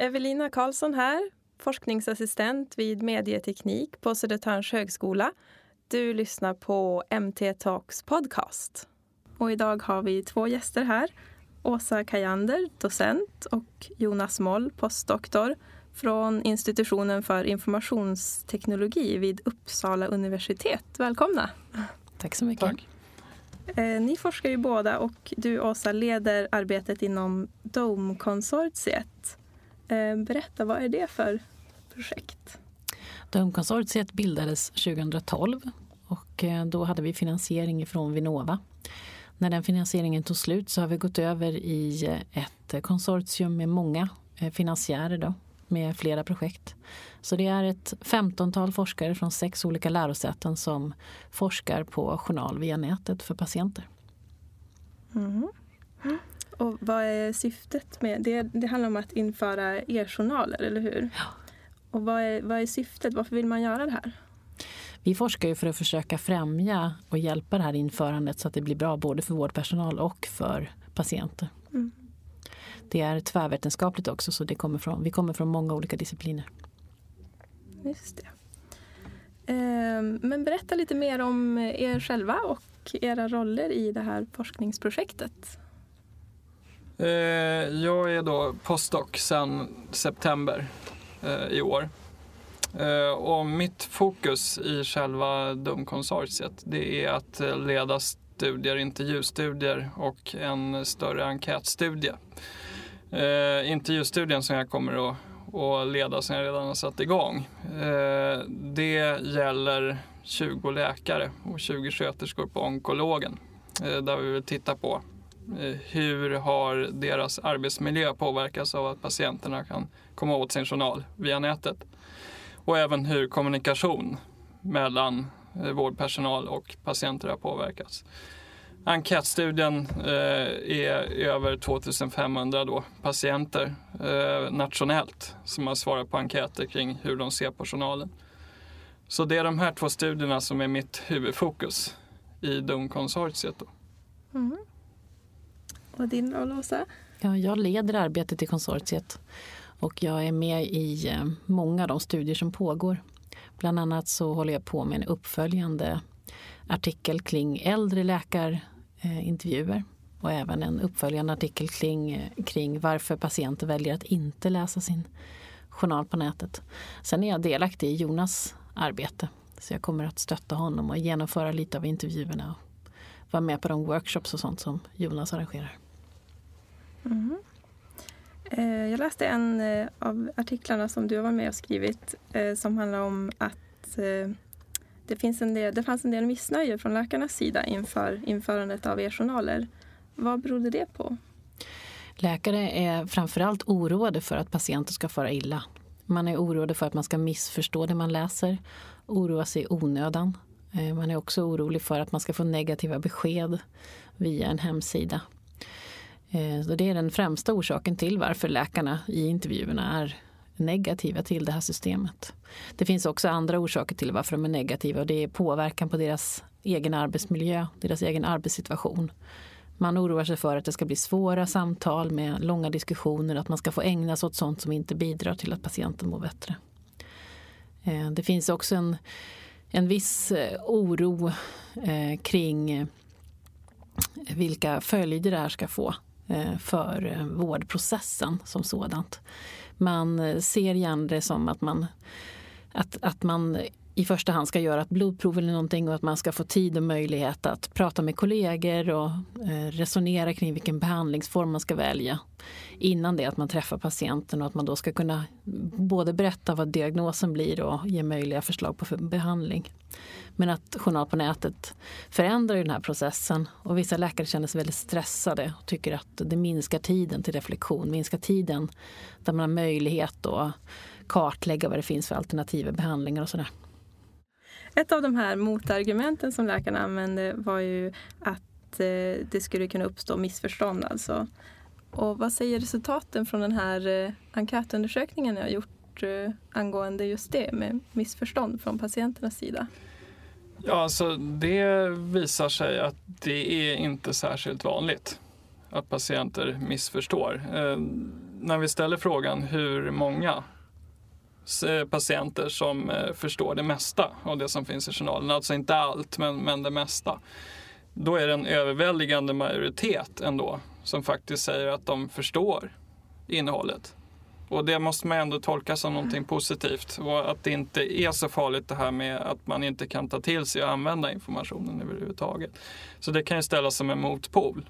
Evelina Karlsson här, forskningsassistent vid medieteknik på Södertörns högskola. Du lyssnar på MT Talks podcast. Och idag har vi två gäster här. Åsa Kajander, docent och Jonas Moll, postdoktor från institutionen för informationsteknologi vid Uppsala universitet. Välkomna! Tack så mycket. Tack. Eh, ni forskar ju båda och du Åsa leder arbetet inom DOME-konsortiet. Eh, berätta, vad är det för projekt? DOME-konsortiet bildades 2012 och eh, då hade vi finansiering från Vinnova. När den finansieringen tog slut så har vi gått över i ett konsortium med många finansiärer då, med flera projekt. Så det är ett femtontal forskare från sex olika lärosäten som forskar på journal via nätet för patienter. Mm. Och vad är syftet med det? Det handlar om att införa e-journaler, eller hur? Ja. Och vad är, vad är syftet? Varför vill man göra det här? Vi forskar ju för att försöka främja och hjälpa det här införandet så att det blir bra både för vårdpersonal och för patienter. Mm. Det är tvärvetenskapligt också så det kommer från, vi kommer från många olika discipliner. Just det. Ehm, men berätta lite mer om er själva och era roller i det här forskningsprojektet. Eh, jag är då postdoc sedan september eh, i år. Eh, och mitt fokus i själva DUM-konsortiet det är att eh, leda studier, intervjustudier och en större enkätstudie. Eh, intervjustudien som jag kommer att och leda som jag redan har satt igång. Eh, det gäller 20 läkare och 20 sköterskor på onkologen. Eh, där vi vill titta på Eh, hur har deras arbetsmiljö påverkats av att patienterna kan komma åt sin journal via nätet. Och även hur kommunikation mellan eh, vårdpersonal och patienter har påverkats. Enkätstudien eh, är över 2500 då, patienter nationellt som har svarat på enkäter kring hur de ser på journalen. Så det är de här två studierna som är mitt huvudfokus i DOM-konsortiet. Mm. Och din roll, Åsa? Ja, jag leder arbetet i konsortiet och jag är med i eh, många av de studier som pågår. Bland annat så håller jag på med en uppföljande artikel kring äldre läkarintervjuer eh, och även en uppföljande artikel kring, eh, kring varför patienter väljer att inte läsa sin journal på nätet. Sen är jag delaktig i Jonas arbete så jag kommer att stötta honom och genomföra lite av intervjuerna och vara med på de workshops och sånt som Jonas arrangerar. Mm. Jag läste en eh, av artiklarna som du har varit med och skrivit eh, som handlar om att det, finns en del, det fanns en del missnöje från läkarnas sida inför införandet av e-journaler. Vad berodde det på? Läkare är framförallt oroade för att patienter ska fara illa. Man är orolig för att man ska missförstå det man läser, oroa sig i onödan. Eh, man är också orolig för att man ska få negativa besked via en hemsida. Eh, så det är den främsta orsaken till varför läkarna i intervjuerna är negativa till det här systemet. Det finns också andra orsaker till varför de är negativa och det är påverkan på deras egen arbetsmiljö, deras egen arbetssituation. Man oroar sig för att det ska bli svåra samtal med långa diskussioner, att man ska få ägna sig åt sånt som inte bidrar till att patienten mår bättre. Eh, det finns också en, en viss eh, oro eh, kring eh, vilka följder det här ska få eh, för vårdprocessen som sådant. Man ser gärna det som att man, att, att man i första hand ska göra ett blodprov eller någonting och att man ska få tid och möjlighet att prata med kollegor och eh, resonera kring vilken behandlingsform man ska välja innan det att man träffar patienten och att man då ska kunna både berätta vad diagnosen blir och ge möjliga förslag på behandling. Men att journal på nätet förändrar den här processen och vissa läkare känner sig väldigt stressade och tycker att det minskar tiden till reflektion, minskar tiden där man har möjlighet att kartlägga vad det finns för alternativa behandlingar och sådär. Ett av de här motargumenten som läkarna använde var ju att eh, det skulle kunna uppstå missförstånd. Alltså. Och vad säger resultaten från den här eh, enkätundersökningen ni har gjort eh, angående just det med missförstånd från patienternas sida? Ja, alltså det visar sig att det är inte särskilt vanligt att patienter missförstår. när vi ställer frågan hur många Eh, patienter som eh, förstår det mesta av det som finns i journalen, alltså inte allt men, men det mesta. Då är det en överväldigande majoritet ändå som faktiskt säger att de förstår innehållet. Och det måste man ändå tolka som någonting positivt och att det inte är så farligt det här med att man inte kan ta till sig och använda informationen överhuvudtaget. Så det kan ju ställas som en motpol.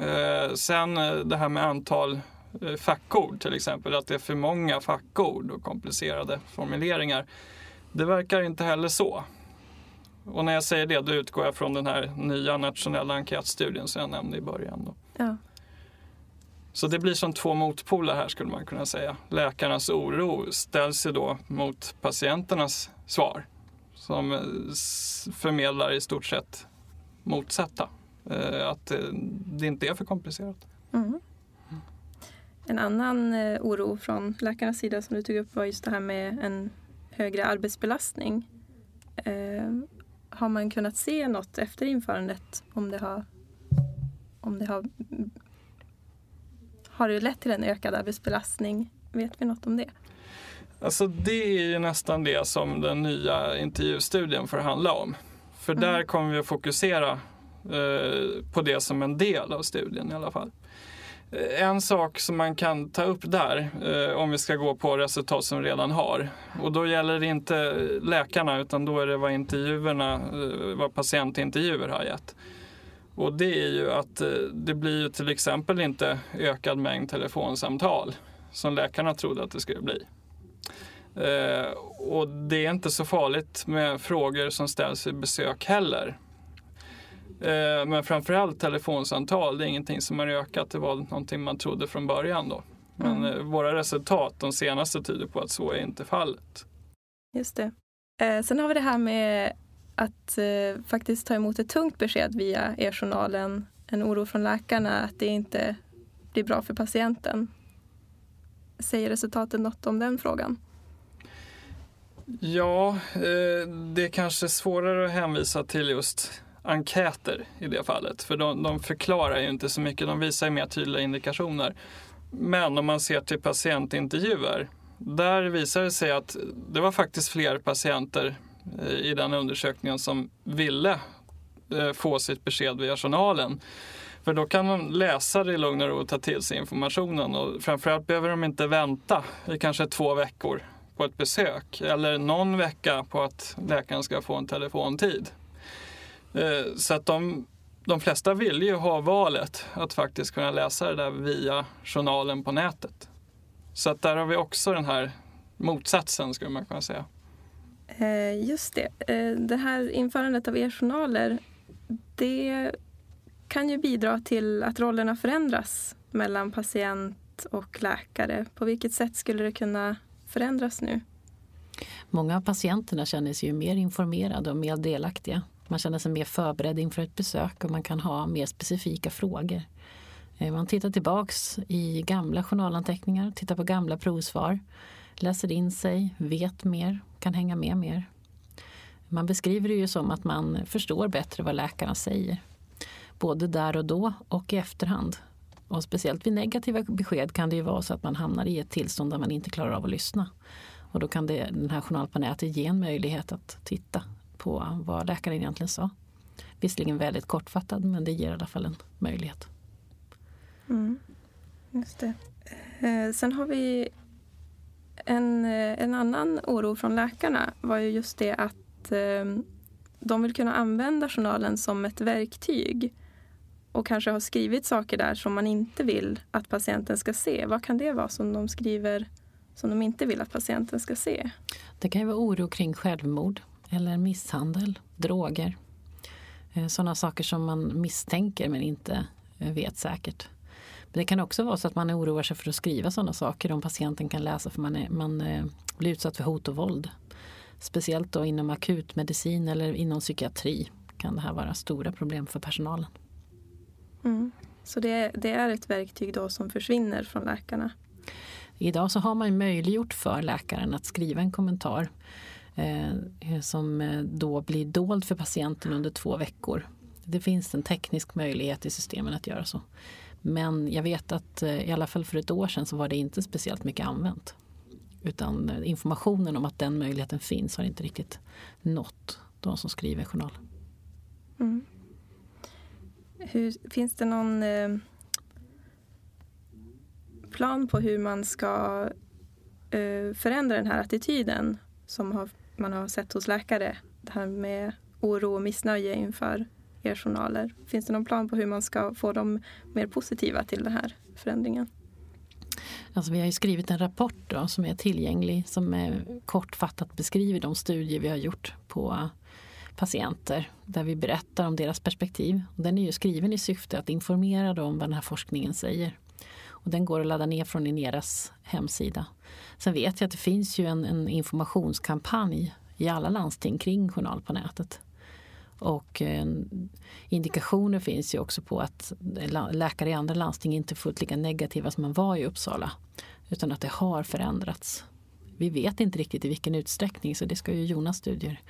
Eh, sen eh, det här med antal fackord till exempel, att det är för många fackord och komplicerade formuleringar. Det verkar inte heller så. Och när jag säger det, då utgår jag från den här nya nationella enkätstudien som jag nämnde i början. Ja. Så det blir som två motpoler här skulle man kunna säga. Läkarnas oro ställs ju då mot patienternas svar som eh, förmedlar i stort sett motsatta. Eh, att eh, det inte är för komplicerat. Mm. En annan oro från läkarnas sida som du tog upp var just det här med en högre arbetsbelastning. Har man kunnat se något efter införandet om det har, om det har har det lett till en ökad arbetsbelastning? Vet vi något om det? Alltså det är ju nästan det som den nya intervjustudien får handla om. För mm. där kommer vi att fokusera eh, på det som en del av studien i alla fall. Eh, en sak som man kan ta upp där, eh, om vi ska gå på resultat som vi redan har, och då gäller det inte läkarna utan då är det vad intervjuerna, eh, vad patientintervjuer har gett. Och det är ju att eh, det blir ju till exempel inte ökad mängd telefonsamtal som läkarna trodde att det skulle bli. Eh, och det är inte så farligt med frågor som ställs vid besök heller. Eh, men framförallt telefonsamtal, det är ingenting som har ökat. Det var någonting man trodde från början då. Men mm. våra resultat, de senaste, tyder på att så är inte fallet. Just det. sen har vi det här med att eh, faktiskt ta emot ett tungt besked via e-journalen, en oro från läkarna att det inte blir bra för patienten. Säger resultatet något om den frågan? Ja, eh, det är kanske svårare att hänvisa till just enkäter i det fallet. För de, de förklarar ju inte så mycket, de visar ju mer tydliga indikationer. Men om man ser till patientintervjuer, där visar det sig att det var faktiskt fler patienter eh, i den undersökningen som ville eh, få sitt besked via journalen. För då kan de läsa det i lugn och ro och ta till sig informationen och framförallt behöver de inte vänta i kanske två veckor på ett besök eller någon vecka på att läkaren ska få en telefontid. Eh, så att de, de flesta vill ju ha valet att faktiskt kunna läsa det där via journalen på nätet. Så att där har vi också den här motsatsen skulle man kunna säga. Eh, just det. Eh, det här införandet av e-journaler det kan ju bidra till att rollerna förändras mellan patient och läkare. På vilket sätt skulle det kunna förändras nu? Många av patienterna känner sig ju mer informerade och mer delaktiga. Man känner sig mer förberedd inför ett besök och man kan ha mer specifika frågor. Eh, man tittar tillbaks i gamla journalanteckningar, tittar på gamla provsvar läser in sig, vet mer, kan hänga med mer. Man beskriver det ju som att man förstår bättre vad läkarna säger. Både där och då och i efterhand. Och speciellt vid negativa besked kan det ju vara så att man hamnar i ett tillstånd där man inte klarar av att lyssna. Och då kan det, den här journalen på nätet ge en möjlighet att titta på vad läkaren egentligen sa. Visserligen väldigt kortfattad men det ger i alla fall en möjlighet. Mm, just det. Eh, sen har vi en, eh, en annan oro från läkarna var ju just det att eh, de vill kunna använda journalen som ett verktyg och kanske har skrivit saker där som man inte vill att patienten ska se. Vad kan det vara som de skriver som de inte vill att patienten ska se? Det kan ju vara oro kring självmord eller misshandel, droger. Eh, sådana saker som man misstänker men inte vet säkert. Men det kan också vara så att man oroar sig för att skriva sådana saker om patienten kan läsa för man, är, man eh, blir utsatt för hot och våld. Speciellt då inom akutmedicin eller inom psykiatri kan det här vara stora problem för personalen. Mm. Så det, det, är ett verktyg då som försvinner från läkarna? Idag så har man möjliggjort för läkaren att skriva en kommentar eh, Eh, eh, som eh, då blir dold för patienten under två veckor. Det finns en teknisk möjlighet i systemen att göra så. Men jag vet att i alla fall för ett år sedan så var det inte speciellt mycket använt. Utan informationen om att den möjligheten finns har inte riktigt nått de som skriver journal. Mm. Hur, finns det någon eh, plan på hur man ska eh, förändra den här attityden som har, man har sett hos läkare? Det här med oro och missnöje inför er journaler. Finns det någon plan på hur man ska få dem mer positiva till den här förändringen? Alltså vi har skrivit en rapport då, som är tillgänglig som är kortfattat beskriver de studier vi har gjort på patienter där vi berättar om deras perspektiv. Den är ju skriven i syfte att informera dem om vad den här forskningen säger. Och den går att ladda ner från Ineras hemsida. Sen vet jag att det finns ju en, en informationskampanj i alla landsting kring journal på nätet. Och eh, indikationer finns ju också på att läkare i andra landsting inte är fullt lika negativa som man var i Uppsala. Utan att det har förändrats. Vi vet inte riktigt i vilken utsträckning så det ska ju Jonas studier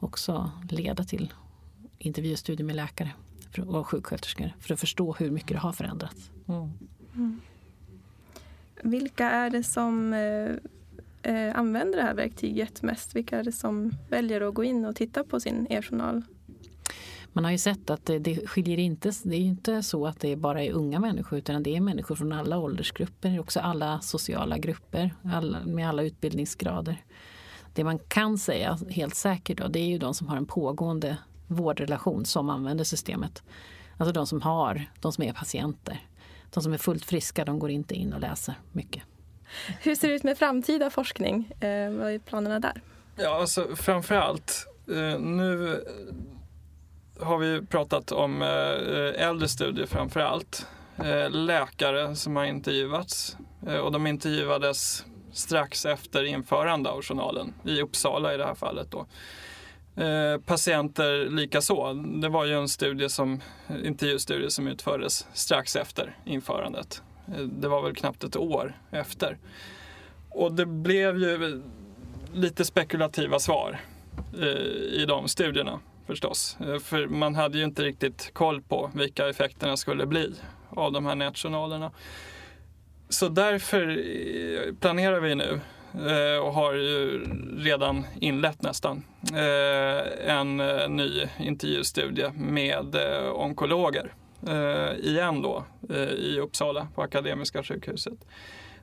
också leda till intervjustudier med läkare och sjuksköterskor för att förstå hur mycket det har förändrats. Mm. Mm. Vilka är det som eh, eh, använder det här verktyget mest? Vilka är det som väljer att gå in och titta på sin e-journal? Man har ju sett att det, det skiljer inte, det är inte så att det bara är unga människor utan det är människor från alla åldersgrupper, också alla sociala grupper alla, med alla utbildningsgrader. Det man kan säga helt säkert då, det är ju de som har en pågående vårdrelation som använder systemet. Alltså de som har, de som är patienter. De som är fullt friska, de går inte in och läser mycket. Hur ser det ut med framtida forskning? Eh, vad är planerna där? Ja, alltså framförallt eh, nu har vi pratat om eh, äldre studier framför allt. Eh, läkare som har intervjuats eh, och de intervjuades strax efter införande av journalen i Uppsala i det här fallet. Då. Eh, patienter likaså. Det var ju en studie som, intervjustudie som utfördes strax efter införandet. Eh, det var väl knappt ett år efter. Och det blev ju lite spekulativa svar eh, i de studierna förstås. För man hade ju inte riktigt koll på vilka effekterna skulle bli av de här nätjournalerna. Så därför planerar vi nu Eh, och har ju redan inlett nästan eh, en eh, ny intervjustudie med onkologer igen då i Uppsala på Akademiska sjukhuset.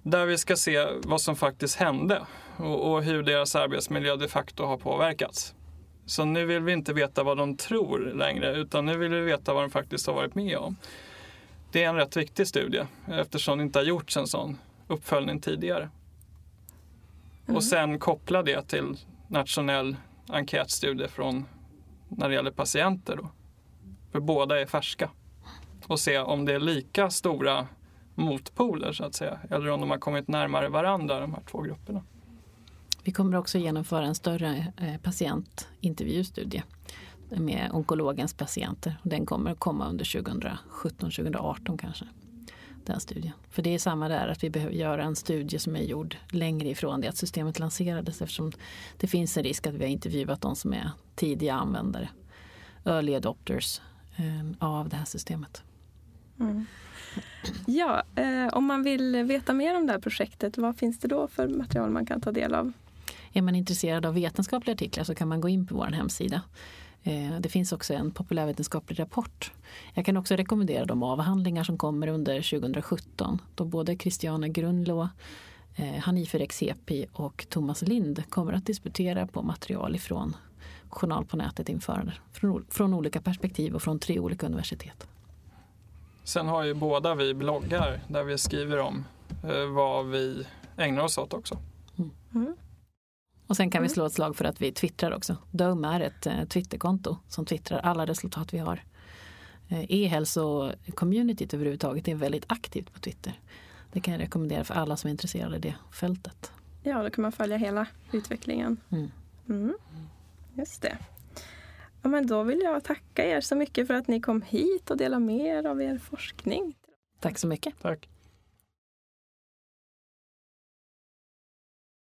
Där vi ska se vad som faktiskt hände och hur deras arbetsmiljö de facto har påverkats. Så nu vill vi inte veta vad de tror längre utan nu vill vi veta vad de faktiskt har varit med om. Det är en rätt viktig studie eftersom det inte har gjorts en sån uppföljning tidigare. Mm. Och sen koppla det till nationell enkätstudie från när det gäller patienter. Då. För båda är färska. Och se om det är lika stora motpoler så att säga. Eller om de har kommit närmare varandra de här två grupperna. Vi kommer också genomföra en större eh, patientintervjustudie med onkologens patienter. Den kommer att komma under 2017-2018 kanske. Den studien. För det är samma där att vi behöver göra en studie som är gjord längre ifrån det att systemet lanserades eftersom det finns en risk att vi har intervjuat de som är tidiga användare, early adopters eh, av det här systemet. Mm. Ja, eh, om man vill veta mer om det här projektet, vad finns det då för material man kan ta del av? Är man intresserad av vetenskapliga artiklar så kan man gå in på vår hemsida. Eh, det finns också en populärvetenskaplig rapport. Jag kan också rekommendera de avhandlingar som kommer under 2017 då både Christiana Grunlå, eh, Hanifer Exepi och Thomas Lind kommer att disputera på material ifrån Journal på nätet införande från, från olika perspektiv och från tre olika universitet. Sen har ju båda vi bloggar där vi skriver om eh, vad vi ägnar oss åt också. Mm. Och sen kan vi mm. slå ett slag för att vi twittrar också. Dome är ett eh, Twitterkonto som twittrar alla resultat vi har. Eh, E-hälso-communityt överhuvudtaget är väldigt aktivt på Twitter. Det kan jag rekommendera för alla som är intresserade i det fältet. Ja, då kan man följa hela utvecklingen. Mm. Mm. Just det. Ja, men då vill jag tacka er så mycket för att ni kom hit och delade med er av er forskning. Tack så mycket. Tack.